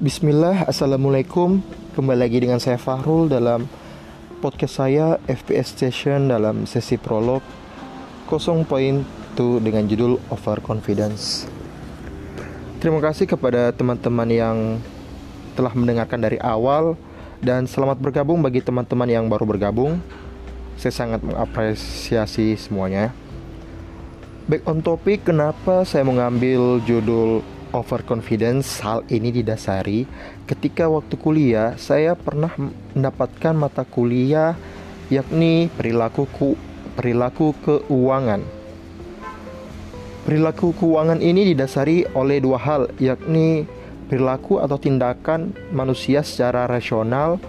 Bismillah, Assalamualaikum. Kembali lagi dengan saya Fahrul dalam podcast saya FPS Station dalam sesi prolog 0.2 dengan judul Overconfidence Terima kasih kepada teman-teman yang telah mendengarkan dari awal Dan selamat bergabung bagi teman-teman yang baru bergabung. Saya sangat mengapresiasi semuanya. Back on topic, kenapa saya mengambil judul overconfidence hal ini didasari ketika waktu kuliah saya pernah mendapatkan mata kuliah yakni perilaku ku, perilaku keuangan. Perilaku keuangan ini didasari oleh dua hal yakni perilaku atau tindakan manusia secara rasional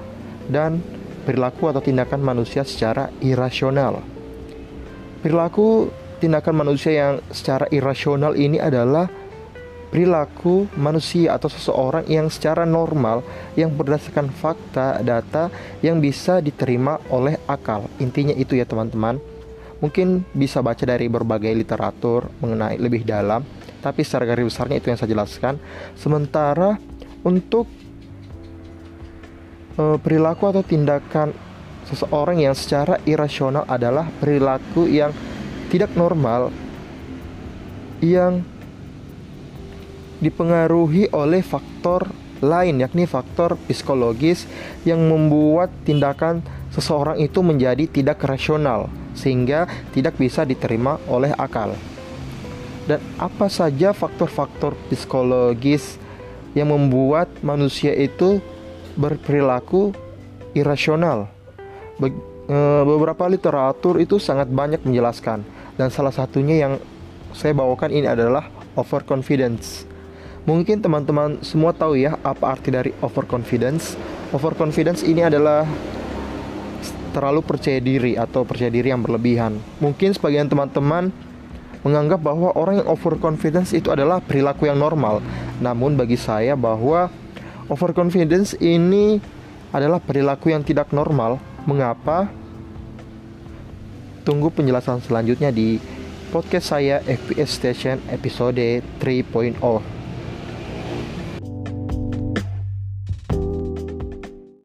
dan perilaku atau tindakan manusia secara irasional. Perilaku tindakan manusia yang secara irasional ini adalah perilaku manusia atau seseorang yang secara normal yang berdasarkan fakta data yang bisa diterima oleh akal. Intinya itu ya teman-teman. Mungkin bisa baca dari berbagai literatur mengenai lebih dalam, tapi secara garis besarnya itu yang saya jelaskan. Sementara untuk e, perilaku atau tindakan seseorang yang secara irasional adalah perilaku yang tidak normal yang dipengaruhi oleh faktor lain yakni faktor psikologis yang membuat tindakan seseorang itu menjadi tidak rasional sehingga tidak bisa diterima oleh akal. Dan apa saja faktor-faktor psikologis yang membuat manusia itu berperilaku irasional? E, beberapa literatur itu sangat banyak menjelaskan dan salah satunya yang saya bawakan ini adalah overconfidence. Mungkin teman-teman semua tahu ya apa arti dari overconfidence. Overconfidence ini adalah terlalu percaya diri atau percaya diri yang berlebihan. Mungkin sebagian teman-teman menganggap bahwa orang yang overconfidence itu adalah perilaku yang normal. Namun bagi saya bahwa overconfidence ini adalah perilaku yang tidak normal. Mengapa? Tunggu penjelasan selanjutnya di podcast saya FPS Station episode 3.0.